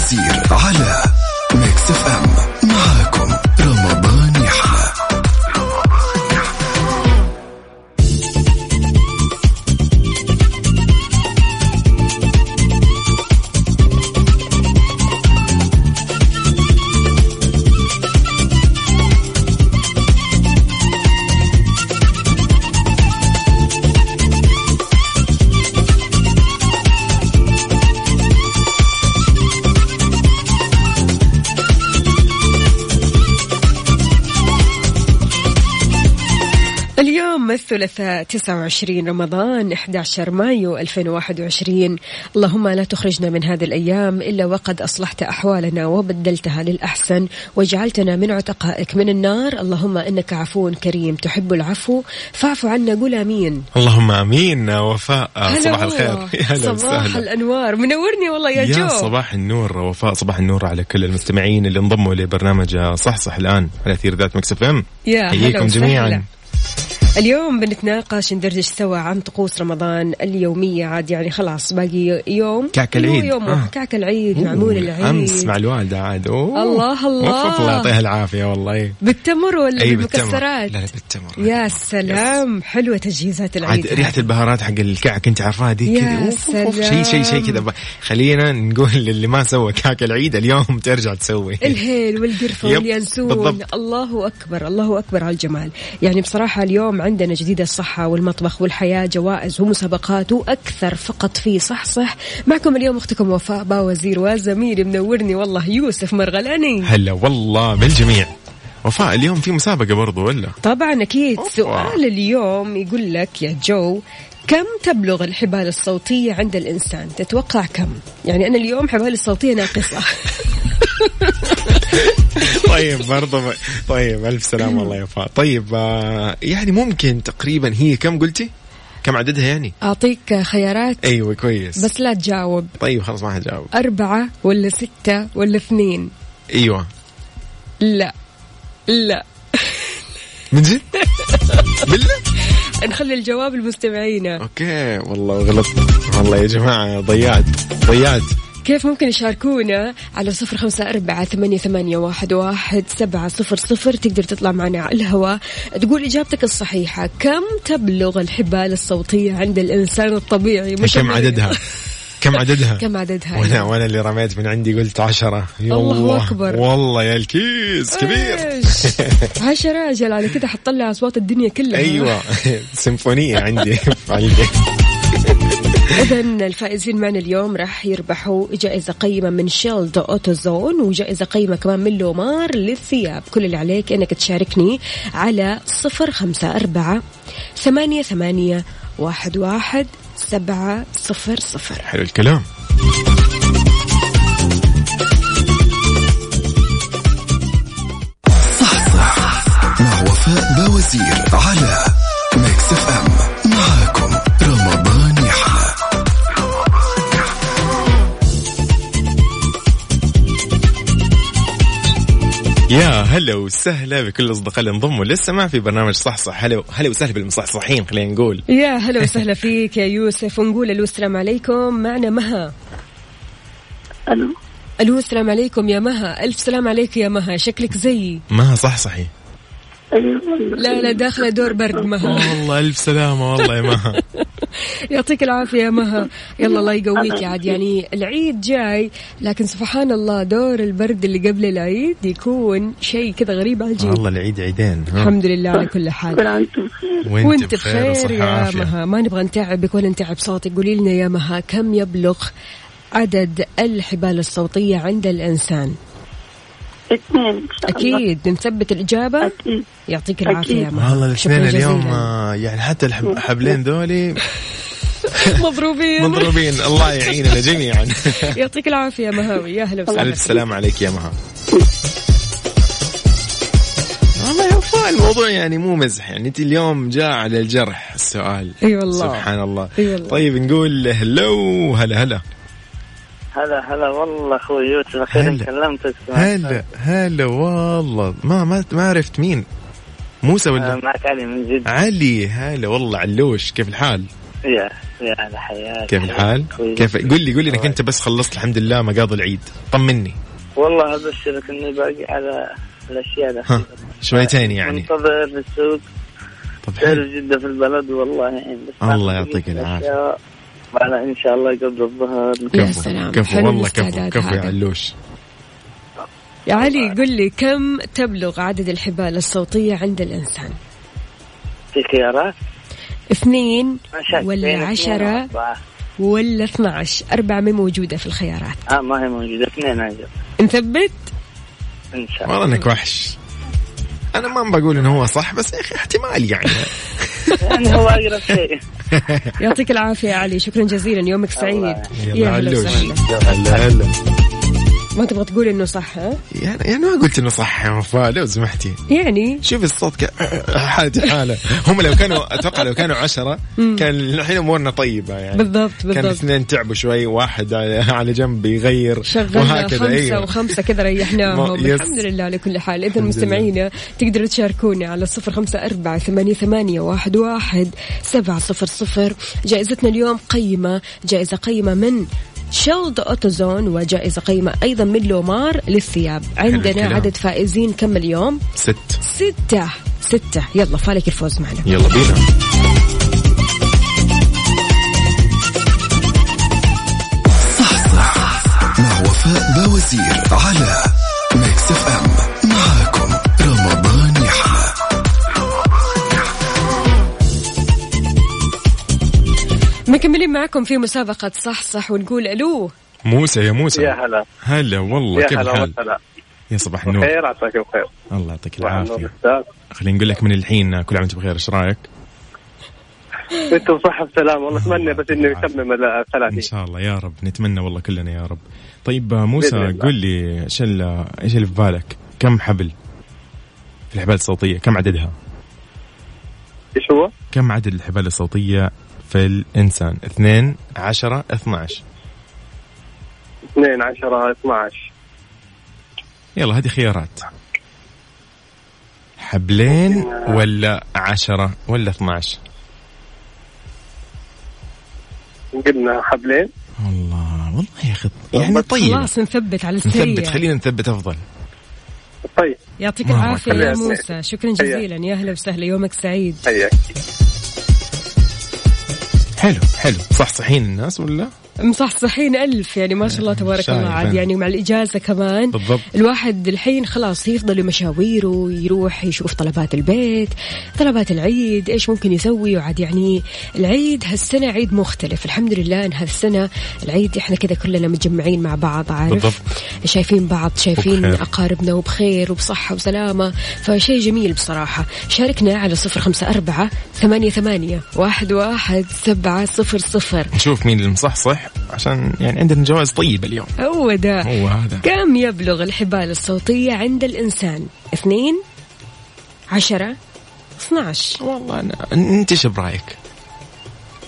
باوزير على ميكس اف ام. الثلاثاء 29 رمضان 11 مايو 2021 اللهم لا تخرجنا من هذه الأيام إلا وقد أصلحت أحوالنا وبدلتها للأحسن وجعلتنا من عتقائك من النار. اللهم إنك عفو كريم تحب العفو فاعف عنا قول آمين اللهم آمين. وفاء صباح. الخير. صباح وسهلا. الأنوار. منورني والله يا, يا جو. صباح النور وفاء صباح النور على كل المستمعين اللي انضموا لبرنامج صحصح الآن على أثير ذات Mix FM. يا حييكم وسهلا. جميعا. اليوم بنتناقش ندردش سوا عن طقوس رمضان اليومية. عاد يعني خلاص باقي يوم. كعك العيد. يوم آه. كعك العيد معمول العيد. امس مع الوالدة عاد. أوه. الله الله. الله يعطيها العافية والله. بالتمر ولا أي بالمكسرات؟ بالتمر لا لا بالتمر. يا سلام. حلوة تجهيزات العيد. عاد ريحة البهارات حق الكعك أنت عارفاها دي كذا. شيء شيء شيء كذا. خلينا نقول للي ما سوى كعك العيد اليوم ترجع تسوي. الهيل والقرفة واليانسون. الله أكبر الله أكبر على الجمال. يعني بصراحة اليوم عندنا جديد الصحة والمطبخ والحياة جوائز ومسابقات وأكثر فقط في صحصح. معكم اليوم أختكم وفاء باوزير وزميلي منورني والله يوسف مرغلاني. هلا والله بالجميع. وفاء اليوم في مسابقة برضو ولا؟ طبعا أكيد. سؤال اليوم يقول لك يا جو كم تبلغ الحبال الصوتية عند الإنسان؟ تتوقع كم؟ يعني أنا اليوم حبالي الصوتية ناقصة. طيب برضه طيب ألف سلامه الله يا وفاء طيب آه، يعني ممكن تقريبا هي كم قلتي؟ كم عددها يعني؟ أعطيك خيارات. أيوه كويس. بس لا تجاوب. طيب خلاص ما حجاوب. أربعة ولا ستة ولا اثنين؟ أيوه. لا. لا. من جد؟ بالله؟ نخلي الجواب المستمعين أوكي والله غلطت. والله يا جماعة ضيعت ضيعت. كيف ممكن يشاركونا على صفر خمسة أربعة ثمانية, ثمانية واحد, واحد سبعة صفر صفر؟ تقدر تطلع معنا على الهواء تقول إجابتك الصحيحة. كم تبلغ الحبال الصوتية عند الإنسان الطبيعي؟ مش كم عددها؟ كم عددها؟ كم عددها؟ وأنا وأنا اللي رميت من عندي قلت عشرة. الله أكبر. والله يا الكيس كبير؟ عشرة أجل على كده حتطلع أصوات الدنيا كلها. أيوه. سيمفونية عندي. في البيت. إذا الفائزين معنا اليوم راح يربحوا جائزة قيمة من شيلد أوتوزون وجائزة قيمة كمان من لومار للثياب. كل اللي عليك إنك تشاركني على صفر خمسة أربعة ثمانية ثمانية واحد واحد سبعة صفر صفر. حلو الكلام. صحصح مع وفاء باوزير على يا هلا وسهلا بكل الاصدقاء اللي انضموا لسه ما في برنامج صح صح. هلا هلا وسهلا بالمصحصحين خلينا نقول. يا هلا وسهلا فيك يا يوسف. ونقول ألو السلام عليكم. معنا مها. ألو. ألو السلام عليكم يا مها. ألف سلام عليك يا مها. شكلك زيي. ما صح صحي لا لا داخلة دور برد مها. والله ألف سلامة والله يا مها. يعطيك العافية يا مها. يلا الله يقويك عاد. يعني العيد جاي لكن سبحان الله دور البرد اللي قبل العيد يكون شيء كذا غريب عجيب والله العيد عيدين؟ الحمد لله على كل حال. وانت بخير يا. مها. ما نبغى نتعبك ولا نتعب صوتك. قولي لنا يا مها كم يبلغ عدد الحبال الصوتية عند الإنسان؟ اثنين إن شاء الله. أكيد. نثبت الإجابة؟ أكيد. يعطيك مها والله الاثنين اليوم. آه، يعني حتى الحبلين ذولي مضروبين. مضروبين. الله يعيننا جميعا. يعطيك العافية يا مهاوي. يا أهلا وسهلا. ألف سلام عليك يا مها والله يا وفاء الموضوع يعني مو مزح. يعني أنت اليوم جاء على الجرح السؤال. إي والله. سبحان الله. إي والله. طيب نقول هلو هلا هلا. هلا هلا والله أخوي يوسف أخيرا. كلمتك هلا هلا والله. ما ما ما عرفت مين؟ موسى آه، ولا؟ معك علي من جد علي هلا والله علوش. كيف الحال؟ يا يا هلا حياك. كيف الحال؟ كيف؟ قول لي قول لي إنك أنت بس خلصت الحمد لله مقاضي العيد. طمني. والله أبشرك إني باقي على الأشياء الأخيرة. شويتين يعني. منتظر السوق. طب حلو. جده في البلد والله يعني بس الله يعطيك بقيت وعلى إن شاء الله قبل الظهر. يا كفو سلام، كفو والله كفو كفو يا. علوش. يا علي قل لي كم تبلغ عدد الحبال الصوتية عند الإنسان؟ في خيارات؟ اثنين ولا عشرة. ولا 12 أربعة ما موجودة في الخيارات. آه ما هي موجودة. اثنين أجل نثبت؟ إن شاء الله. والله إنك وحش. أنا ما بقول إنه هو صح بس يا أخي احتمال يعني. يعني هو أقرب شيء. يعطيك العافية يا علي شكرا جزيلا يومك سعيد. يلا يا هلا علوش وسهلا. هلا هلا ما تبغى تقول إنه صح ها؟ يعني يعني ما قلت إنه صح يا وفاء لو سمحتي. يعني؟ شوف الصوت ك... حالتي حالة. هم لو كانوا أتوقع لو كانوا عشرة كان الحين أمورنا طيبة يعني. بالضبط كان بالضبط. اثنين تعبوا شوي واحد على جنب يغير شغلنا وهكذا. خمسة أيوه. وخمسة كذا ريحناهم. الحمد لله على كل حال. الحمد مستمعينا تقدروا تشاركونا على صفر خمسة أربعة ثمانية, ثمانية واحد, واحد سبعة صفر صفر. جائزتنا اليوم قيمة جائزة قيمة من شيلد أوتوزون وجائزة قيمة أيضا من لومار للثياب. عندنا. عدد فائزين كم اليوم؟ ست. ستة. ستة. يلا فالك الفوز معنا. يلا بينا. مع وفاء بوازير على مكملين معكم في مسابقة صح صح ونقول ألو. موسى يا موسى. يا هلا. هلا والله يا كيف هلا الحال؟ يا صباح النور. خير عساك بخير. الله يعطيك أستاذ. خلينا نقول لك من الحين كل عام وأنت بخير إيش رأيك؟ أنتم صحة بسلام والله أتمنى بس انه يتمم ان الثلاثين. شاء الله يا رب. نتمنى والله كلنا يا رب. طيب آه، موسى. قول لي إيش إيش اللي في بالك؟ كم حبل في الحبال الصوتية؟ كم عددها؟ إيش هو؟ كم عدد الحبال الصوتية في الإنسان؟ اثنين عشرة 12 2 10 12 يلا هذه خيارات. حبلين ولا عشرة ولا 12 قلنا حبلين. والله والله يا أخي يعني طيب. خلاص نثبت على السريع نثبت خلينا نثبت أفضل. طيب. يعطيك مرة العافية يا موسى. شكرا جزيلا. يا أهلا وسهلا. يومك سعيد. حياك. حلو حلو. صح صحين الناس ولا؟ مصحصحين ألف يعني ما شاء الله تبارك شايف. الله عاد. يعني مع الإجازة كمان. بالضبط. الواحد الحين خلاص يفضل مشاويره يروح يشوف طلبات البيت طلبات العيد إيش ممكن يسوي؟ وعاد يعني العيد هالسنة عيد مختلف. الحمد لله إن هالسنة العيد إحنا كذا كلنا متجمعين مع بعض عارف؟ بالضبط. شايفين بعض شايفين وبخير. أقاربنا وبخير وبصحة وسلامة. فشيء جميل بصراحة. شاركنا على صفر خمسة أربعة ثمانية ثمانية واحد واحد سبعة صفر صفر. نشوف مين المصحصح. عشان يعني عندنا جوائز طيبة اليوم. هو ده. هو هذا. كم يبلغ الحبال الصوتية عند الإنسان؟ اثنين عشرة 12 والله أنا أنت إيش برأيك؟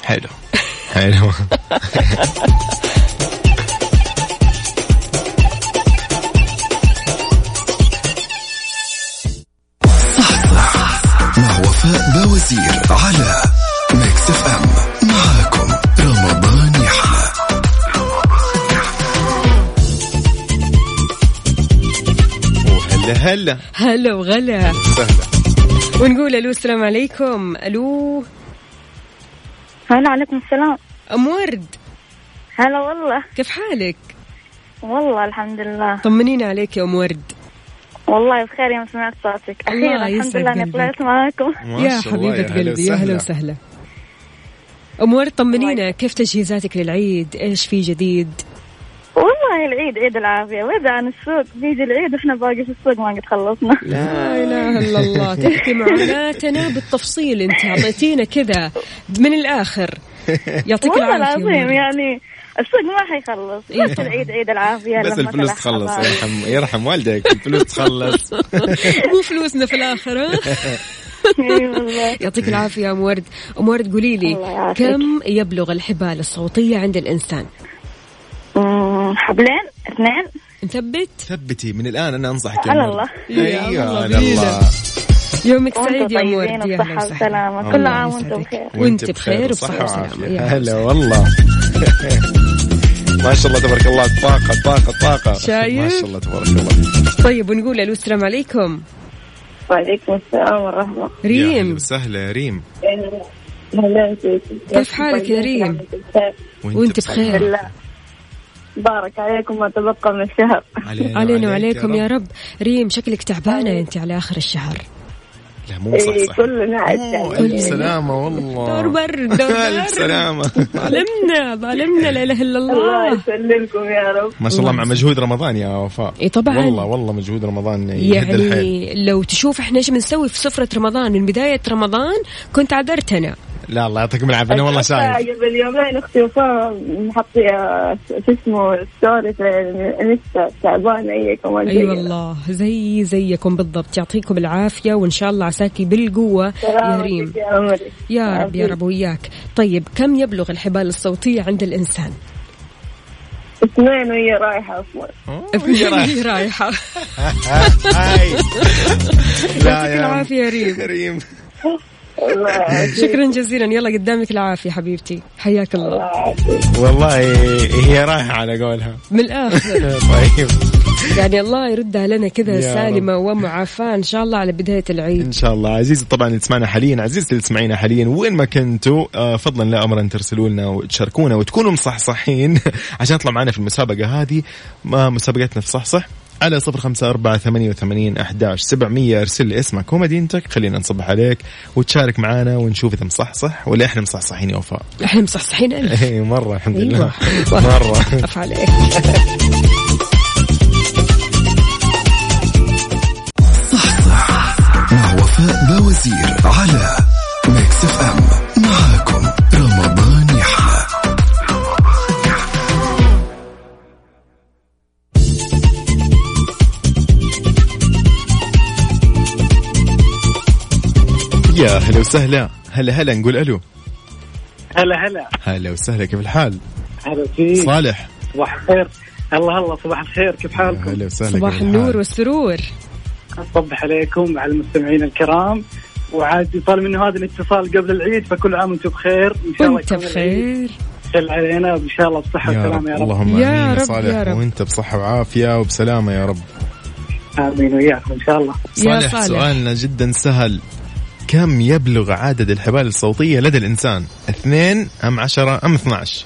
حلو. حلو. مع وفاء باوزير على Mix FM. هلا. هلا وغلا. سهلة ونقول ألو السلام عليكم. ألو. هلا عليكم السلام. أم ورد هلا والله. كيف حالك؟ والله الحمد لله. طمنينا عليك يا أم ورد والله بخير يوم سمعت صوتك. الله أخيرا الحمد لله إني. طلعت معاكم. يا حبيبة قلبي يا هلا وسهلا. أم ورد طمنينا. كيف تجهيزاتك للعيد؟ إيش في جديد؟ والله العيد عيد العافية. وإذا عن السوق بيجي العيد وإحنا باقي في السوق ما قد خلصنا. لا إله إلا الله. تحكي معاناتنا بالتفصيل أنت. أعطيتينا كذا من الآخر. يعطيك والله العافية العظيم. يعني السوق ما حيخلص. إيه. بس العيد عيد العافية بس الفلوس تخلص. يرحم يرحم والدك الفلوس تخلص. مو فلوسنا في الآخر ها؟ إي والله. يعطيك العافية يا أم ورد. أم ورد قولي لي. كم يبلغ الحبال الصوتية عند الإنسان؟ أمم، حبلين اثنين. نثبت؟ ثبتي من الآن أنا أنصحك على. الله. يا أيوه الله على بينا. الله. يومك سعيد يا ورد يا وسهلا. كل عام وأنتم. بخير. وأنت بخير وبصحة وسلامة هلا والله. ما شاء الله تبارك الله طاقة طاقة طاقة. شايف؟ ما شاء الله تبارك الله. طيب ونقول ألو السلام عليكم. وعليكم السلام ورحمة. ريم. وسهلا يا ريم. فيك كيف حالك يا ريم؟ وأنت بخير. بارك عليكم ما تبقى من الشهر. علينا وعليكم يا رب. رب. ريم شكلك تعبانة أنت على آخر الشهر. لا مو إيه صح. كلنا عاد ألف سلامة والله. دور برد دور ألف سلامة. ظالمنا ظالمنا لا إله إلا الله. الله يسلمكم يا رب. ما شاء الله مع مجهود رمضان يا وفاء. اي طبعا. والله والله مجهود رمضان يهد الحيل. يعني لو تشوف إحنا إيش بنسوي في سفرة رمضان من بداية رمضان كنت عذرت أنا لا الله يعطيكم العافية. أنا والله شايف قبل يومين أختي وفاء محطية شو اسمه story في ال Insta تعبانة هي كمان أي. والله زي زيكم بالضبط. يعطيكم العافية وإن شاء الله عساكي بالقوة يا ريم. يا رب يا رب وياك. طيب كم يبلغ الحبال الصوتية عند الإنسان؟ اثنين وهي رايحة. أصلا هي رايحة. هاي. لا يعطيك العافية يا ريم. الله شكرا جزيلا. يلا قدامك العافية حبيبتي. حياك الله. والله هي رايحة على قولها. من الآخر. طيب. يعني الله يردها لنا كذا سالمة ومعافاة إن شاء الله على بداية العيد. إن شاء الله. عزيزي طبعا اللي تسمعنا حاليا عزيزتي اللي تسمعينا حاليا وين ما كنتوا آه، فضلا لا امرا ترسلوا لنا وتشاركونا وتكونوا مصحصحين عشان تطلع معنا في المسابقة هذه. ما مسابقتنا في صحصح؟ على صفر خمسة أربعة ثمانية وثمانين أحداش سبعمية. أرسل لي اسمك ومدينتك. خلينا نصبح عليك وتشارك معنا ونشوف إذا مصحصح ولا إحنا مصحصحين يا وفاء. إحنا مصحصحين ألف. إيه مرة الحمد أيوة. لله مرة أف عليك. مع وفاء باوزير على Mix FM. هلا وسهلا. هلا هلا نقول ألو. هلا هلا. هلا وسهلا كيف الحال؟ هلا فيك صالح. صباح الخير. الله الله صباح الخير كيف حالكم؟ هلا وسهلا صباح النور؟ والسرور. أصبح عليكم على المستمعين الكرام. وعاد طالما انه هذا الاتصال قبل العيد فكل عام وأنتم بخير. إن شاء الله وانت بخير. يسهل علينا وإن شاء الله بصحة يا رب. وسلامه يا رب. اللهم يا آمين رب، يا صالح. يا رب. وأنت بصحة وعافية وبسلامة يا رب. آمين وياكم إن شاء الله. يا صالح, صالح. سؤالنا جدا سهل. كم يبلغ عدد الحبال الصوتية لدى الإنسان؟ اثنين أم عشرة أم 12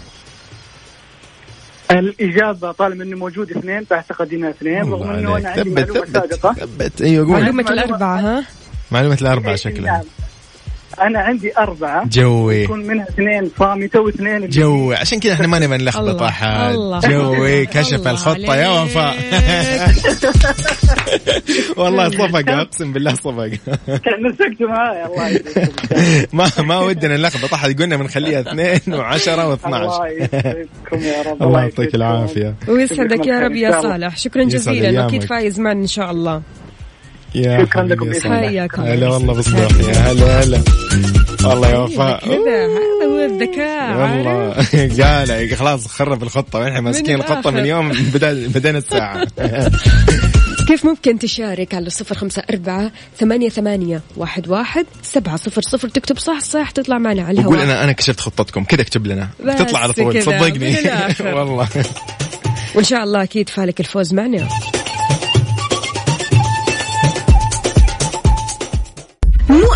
الإجابة طالما إنه موجود اثنين فأعتقد انها اثنين. رغم إنه أنا عليك. عندي ثبت معلومة ثبت سابقه ثبت. أيوه قول. معلومة الأربعة ها؟ معلومة الأربعة نعم. شكلها. أنا عندي أربعة. جوي. يكون منها اثنين صامتة واثنين جوي. عشان كذا إحنا ما نبي نلخبط أحد. جوي. كشف الله الخطة يا. وفاء. والله صفق أقسم بالله صفق. كان نسقتوا معايا الله يسعدكم ما ما ودنا نلخبط. أحد قلنا بنخليها اثنين وعشرة و12 الله يسعدكم يا رب. الله يعطيك. العافية. ويسعدك يا رب يا. صالح. شكرا جزيلا. أكيد فايز معنا إن شاء الله. يا شكراً لكم. حياكم هلا والله بصباح يا هلا هلا. والله يا وفاء كذا هذا هو الذكاء؟ والله. قال خلاص خرب الخطة. وإحنا ماسكين الخطة الآخر. من يوم بدينا الساعة. كيف ممكن تشارك على صفر خمسة أربعة ثمانية ثمانية واحد واحد سبعة صفر صفر. تكتب صح صح تطلع معنا على وقول الهواء. أنا أنا كشفت خطتكم. كذا اكتب لنا. تطلع على طول. صدقني. والله. وإن شاء الله أكيد فالك الفوز معنا.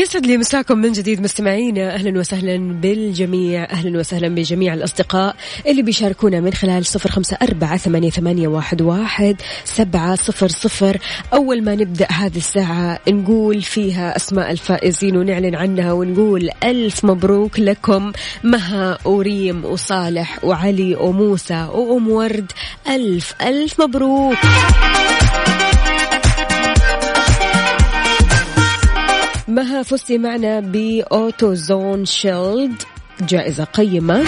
ويسعد لي مساكم من جديد مستمعينا أهلا وسهلا بالجميع. أهلا وسهلا بجميع الأصدقاء اللي بيشاركونا من خلال صفر خمسة أربعة ثمانية, ثمانية واحد, واحد سبعة صفر صفر. أول ما نبدأ هذه الساعة نقول فيها أسماء الفائزين ونعلن عنها ونقول ألف مبروك لكم. مها وريم وصالح وعلي وموسى وأم ورد. ألف ألف مبروك. مها فزتي معنا بأوتو زون شيلد جائزة قيمة.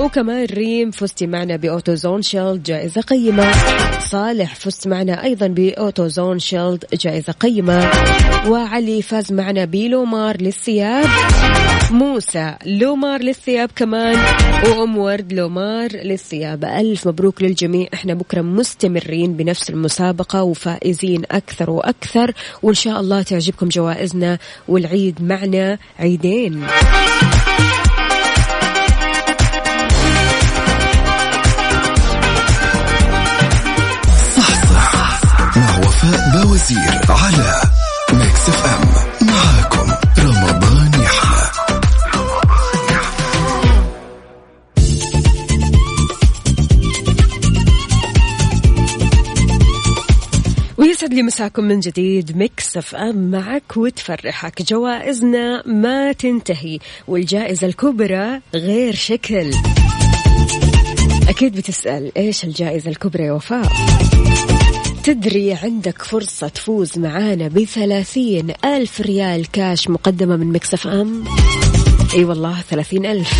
وكمان ريم فزتي معنا بأوتو زون شيلد جائزة قيمة. صالح فزت معنا أيضا بأوتو زون شيلد جائزة قيمة. وعلي فاز معنا بلومار للثياب. موسى لومار للثياب كمان وأم ورد لومار للثياب. ألف مبروك للجميع. إحنا بكرة مستمرين بنفس المسابقة وفائزين أكثر وأكثر وإن شاء الله تعجبكم جوائزنا والعيد معنا عيدين. مع وفاء باوزير على Mix FM ويسعد لي مساكم من جديد. Mix FM معك وتفرحك. جوائزنا ما تنتهي والجائزة الكبرى غير شكل. أكيد بتسأل إيش الجائزة الكبرى يا وفاء؟ تدري عندك فرصة تفوز معانا بثلاثين ألف ريال كاش مقدمة من Mix FM إي والله ثلاثين ألف.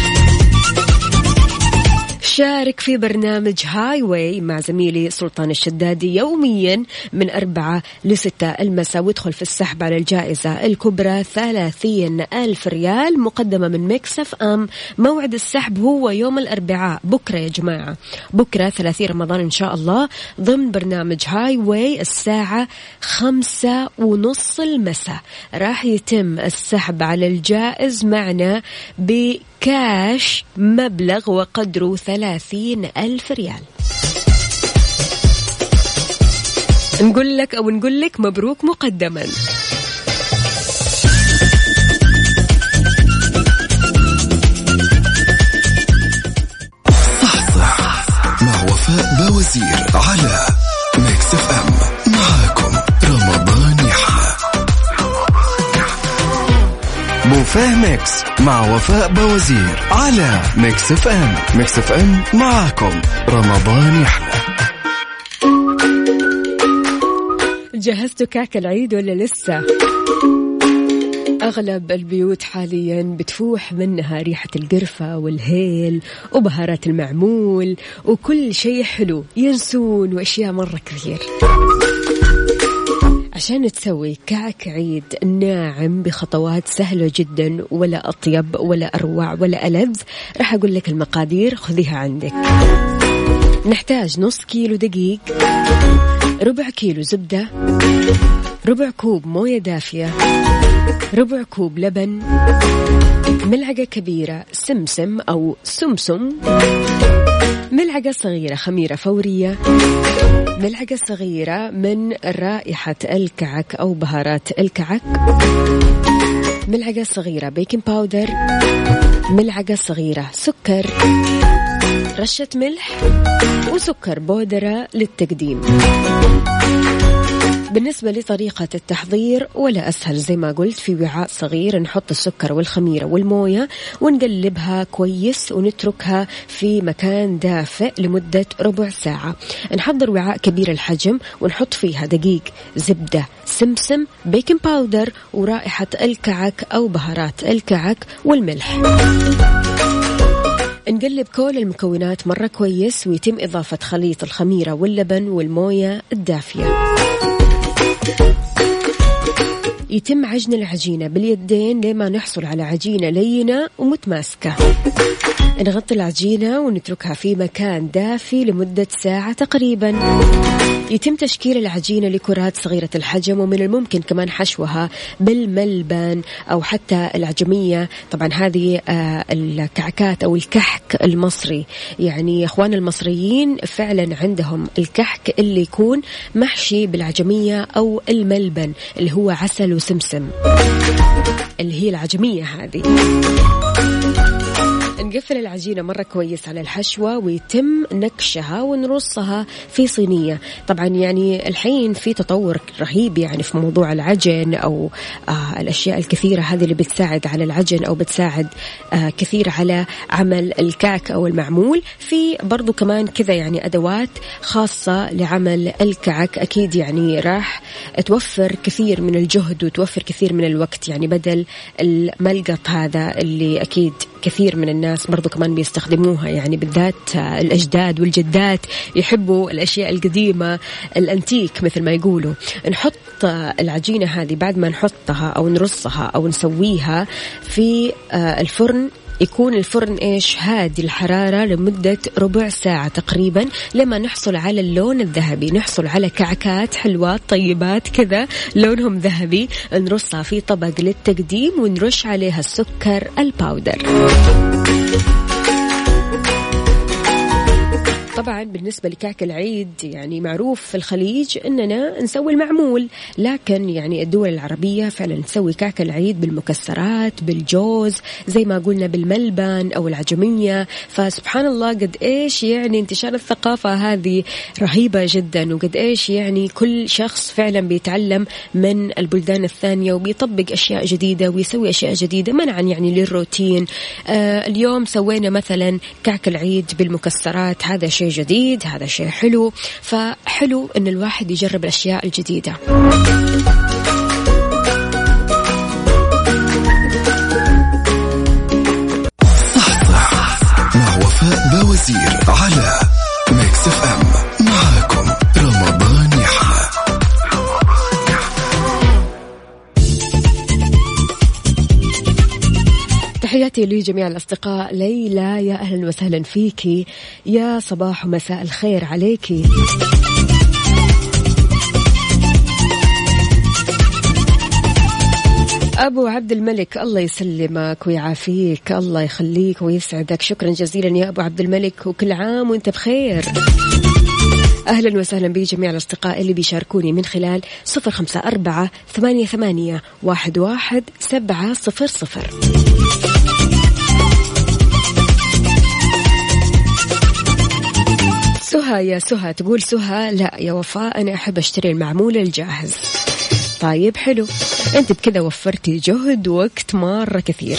شارك في برنامج Highway مع زميلي سلطان الشدادي يوميا من أربعة لستة المساء وادخل في السحب على الجائزة الكبرى ثلاثين ألف ريال مقدمة من Mix FM. موعد السحب هو يوم الأربعاء. بكرة يا جماعة. بكرة ثلاثين رمضان إن شاء الله ضمن برنامج Highway الساعة خمسة ونص المساء. راح يتم السحب على الجائز معنا ب كاش مبلغ وقدره ثلاثين ألف ريال. نقول لك أو نقول لك مبروك مقدما. صح مع وفاء باوزير على Mix FM معاكم رمضان يحلى بوفيه Mix مع وفاء باوزير على Mix FM. Mix FM معاكم. رمضان يحلى. جهزتوا كعك العيد ولا لسه؟ أغلب البيوت حاليا بتفوح منها ريحة القرفة والهيل وبهارات المعمول وكل شيء حلو. ينسون وأشياء مرة كثير. عشان تسوي كعك عيد ناعم بخطوات سهلة جدا ولا أطيب ولا أروع ولا ألذ راح أقول لك المقادير خذيها عندك. نحتاج نص كيلو دقيق ربع كيلو زبدة ربع كوب موية دافية ربع كوب لبن ملعقة كبيرة سمسم أو سمسم. ملعقة صغيرة خميرة فورية. ملعقة صغيرة من رائحة الكعك أو بهارات الكعك. ملعقة صغيرة بيكنج باودر ملعقة صغيرة سكر. رشة ملح وسكر بودرة للتقديم. بالنسبة لطريقة التحضير ولا أسهل زي ما قلت في وعاء صغير نحط السكر والخميرة والموية ونقلبها كويس ونتركها في مكان دافئ لمدة ربع ساعة. نحضر وعاء كبير الحجم ونحط فيها دقيق زبدة سمسم بيكنج باودر ورائحة الكعك أو بهارات الكعك والملح. نقلب كل المكونات مرة كويس ويتم إضافة خليط الخميرة واللبن والموية الدافية. يتم عجن العجينة باليدين لما نحصل على عجينة لينة ومتماسكة. نغطي العجينة ونتركها في مكان دافي لمدة ساعة تقريبا. يتم تشكيل العجينة لكرات صغيرة الحجم ومن الممكن كمان حشوها بالملبن أو حتى العجمية. طبعا هذه آه، الكعكات أو الكحك المصري. يعني إخوان المصريين فعلا عندهم الكحك اللي يكون محشي بالعجمية أو الملبن اللي هو عسل وسمسم. اللي هي العجمية هذه. نقفل العجينة مرة كويس على الحشوة ويتم نكشها ونرصها في صينية. طبعا يعني الحين في تطور رهيب يعني في موضوع العجن أو آه الأشياء الكثيرة هذه اللي بتساعد على العجن أو بتساعد آه كثير على عمل الكعك أو المعمول. في برضو كمان كذا يعني أدوات خاصة لعمل الكعك أكيد يعني راح توفر كثير من الجهد وتوفر كثير من الوقت يعني بدل الملقط هذا اللي أكيد كثير من الناس برضو كمان بيستخدموها. يعني بالذات الأجداد والجدات يحبوا الأشياء القديمة الأنتيك مثل ما يقولوا. نحط العجينة هذه بعد ما نحطها أو نرصها أو نسويها في الفرن يكون الفرن إيش؟ هادي الحرارة لمدة ربع ساعة تقريبا لما نحصل على اللون الذهبي. نحصل على كعكات حلوات طيبات كذا لونهم ذهبي. نرصها في طبق للتقديم ونرش عليها السكر الباودر. طبعا بالنسبة لكعك العيد يعني معروف في الخليج أننا نسوي المعمول لكن يعني الدول العربية فعلا تسوي كعك العيد بالمكسرات بالجوز زي ما قلنا بالملبن أو العجمية. فسبحان الله قد إيش يعني انتشار الثقافة هذه رهيبة جدا وقد إيش يعني كل شخص فعلا بيتعلم من البلدان الثانية وبيطبق أشياء جديدة ويسوي أشياء جديدة منعا يعني للروتين. آه اليوم سوينا مثلا كعك العيد بالمكسرات هذا شيء جديد هذا شيء حلو. فحلو إن الواحد يجرب الأشياء الجديدة. صح صح مع وفاء باوزير على Mix FM. تحياتي لجميع الأصدقاء. ليلى يا أهلا وسهلا فيكي يا صباح ومساء الخير عليكي أبو عبد الملك الله يسلمك ويعافيك الله يخليك ويسعدك. شكرا جزيلا يا أبو عبد الملك وكل عام وأنت بخير. أهلا وسهلا بجميع الأصدقاء اللي بيشاركوني من خلال صفر خمسة أربعة ثمانية, ثمانية واحد, واحد سبعة صفر صفر. سهى يا سهى تقول سهى لا يا وفاء أنا أحب أشتري المعمول الجاهز. طيب حلو. انت بكذا وفرتي جهد ووقت مرة كثير.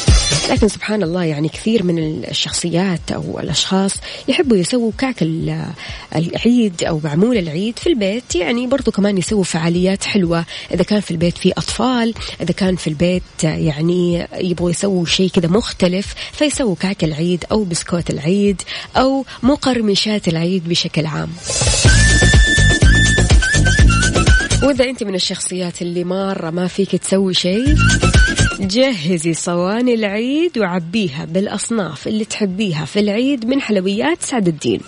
لكن سبحان الله يعني كثير من الشخصيات أو الأشخاص يحبوا يسووا كعك العيد أو معمول العيد في البيت يعني برضو كمان يسووا فعاليات حلوة. إذا كان في البيت في أطفال إذا كان في البيت يعني يبغوا يسووا شيء كذا مختلف فيسووا كعك العيد أو بسكوت العيد أو مقرمشات العيد بشكل عام. وإذا أنت من الشخصيات اللي مرة ما فيك تسوي شيء جهزي صواني العيد وعبيها بالأصناف اللي تحبيها في العيد من حلويات سعد الدين.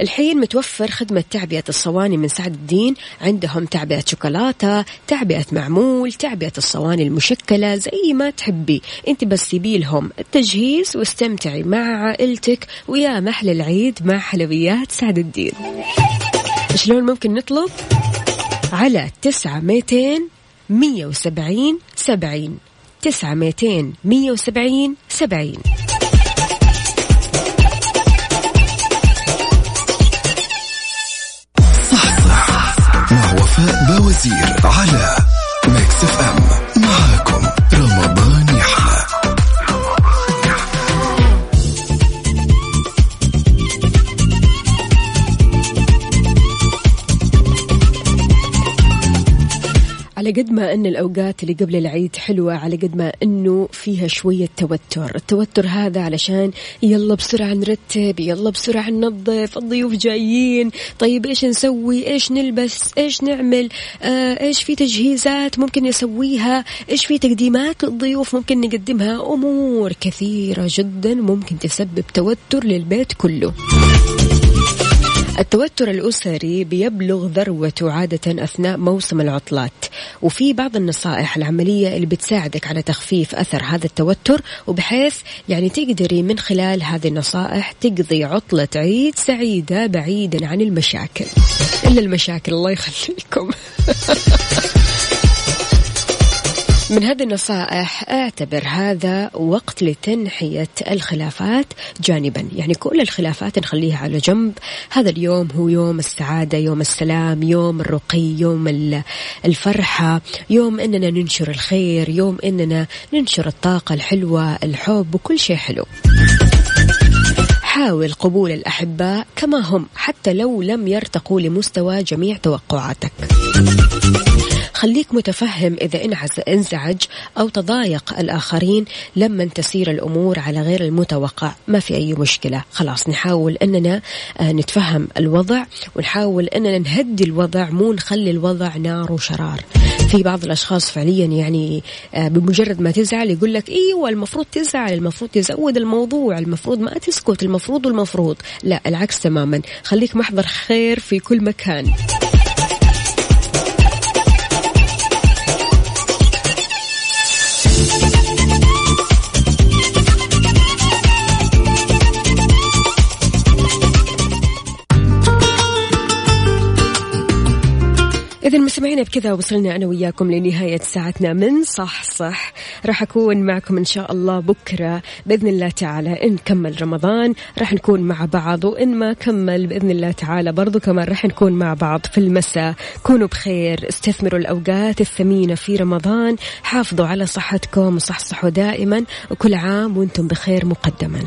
الحين متوفر خدمة تعبئة الصواني من سعد الدين. عندهم تعبئة شوكولاتة تعبئة معمول تعبئة الصواني المشكلة زي ما تحبي. أنت بس سيبي لهم التجهيز واستمتعي مع عائلتك ويا محل العيد مع حلويات سعد الدين. شلون ممكن نطلب؟ على تسعة ميتين مية وسبعين سبعين. تسعة ميتين مية وسبعين سبعين. مع وفاء بوزير على Mix FM. معاكم رمضان على قد ما أن الأوقات اللي قبل العيد حلوة على قد ما أنه فيها شوية توتر. التوتر هذا علشان يلا بسرعة نرتب يلا بسرعة ننظف الضيوف جايين. طيب إيش نسوي؟ إيش نلبس؟ إيش نعمل؟ آه إيش في تجهيزات ممكن نسويها؟ إيش في تقديمات للضيوف ممكن نقدمها؟ أمور كثيرة جدا ممكن تسبب توتر للبيت كله. التوتر الأسري بيبلغ ذروته عادة أثناء موسم العطلات. وفي بعض النصائح العملية اللي بتساعدك على تخفيف أثر هذا التوتر وبحيث يعني تقدري من خلال هذه النصائح تقضي عطلة عيد سعيدة بعيدا عن المشاكل. إلا المشاكل الله يخليكم. من هذه النصائح أعتبر هذا وقت لتنحية الخلافات جانبا. يعني كل الخلافات نخليها على جنب. هذا اليوم هو يوم السعادة يوم السلام يوم الرقي يوم الفرحة يوم إننا ننشر الخير يوم إننا ننشر الطاقة الحلوة الحب وكل شيء حلو. حاول قبول الأحباء كما هم حتى لو لم يرتقوا لمستوى جميع توقعاتك. خليك متفهم إذا انزعج أو تضايق الآخرين لما تسير الأمور على غير المتوقع. ما في أي مشكلة. خلاص نحاول أننا آه، نتفهم الوضع ونحاول أننا نهدي الوضع مو نخلي الوضع نار وشرار. في بعض الأشخاص فعليا يعني آه، بمجرد ما تزعل يقول لك إيوه المفروض تزعل المفروض تزود الموضوع المفروض ما تسكت المفروض والمفروض. لا العكس تماما. خليك محضر خير في كل مكان. إذا مستمعينا بكذا وصلنا أنا وياكم لنهاية ساعتنا من صح صح. راح أكون معكم إن شاء الله بكرة بإذن الله تعالى. إن كمل رمضان راح نكون مع بعض وإن ما كمل بإذن الله تعالى برضو كمان راح نكون مع بعض في المساء. كونوا بخير استثمروا الأوقات الثمينة في رمضان حافظوا على صحتكم وصحصحوا دائما وكل عام وأنتم بخير مقدما.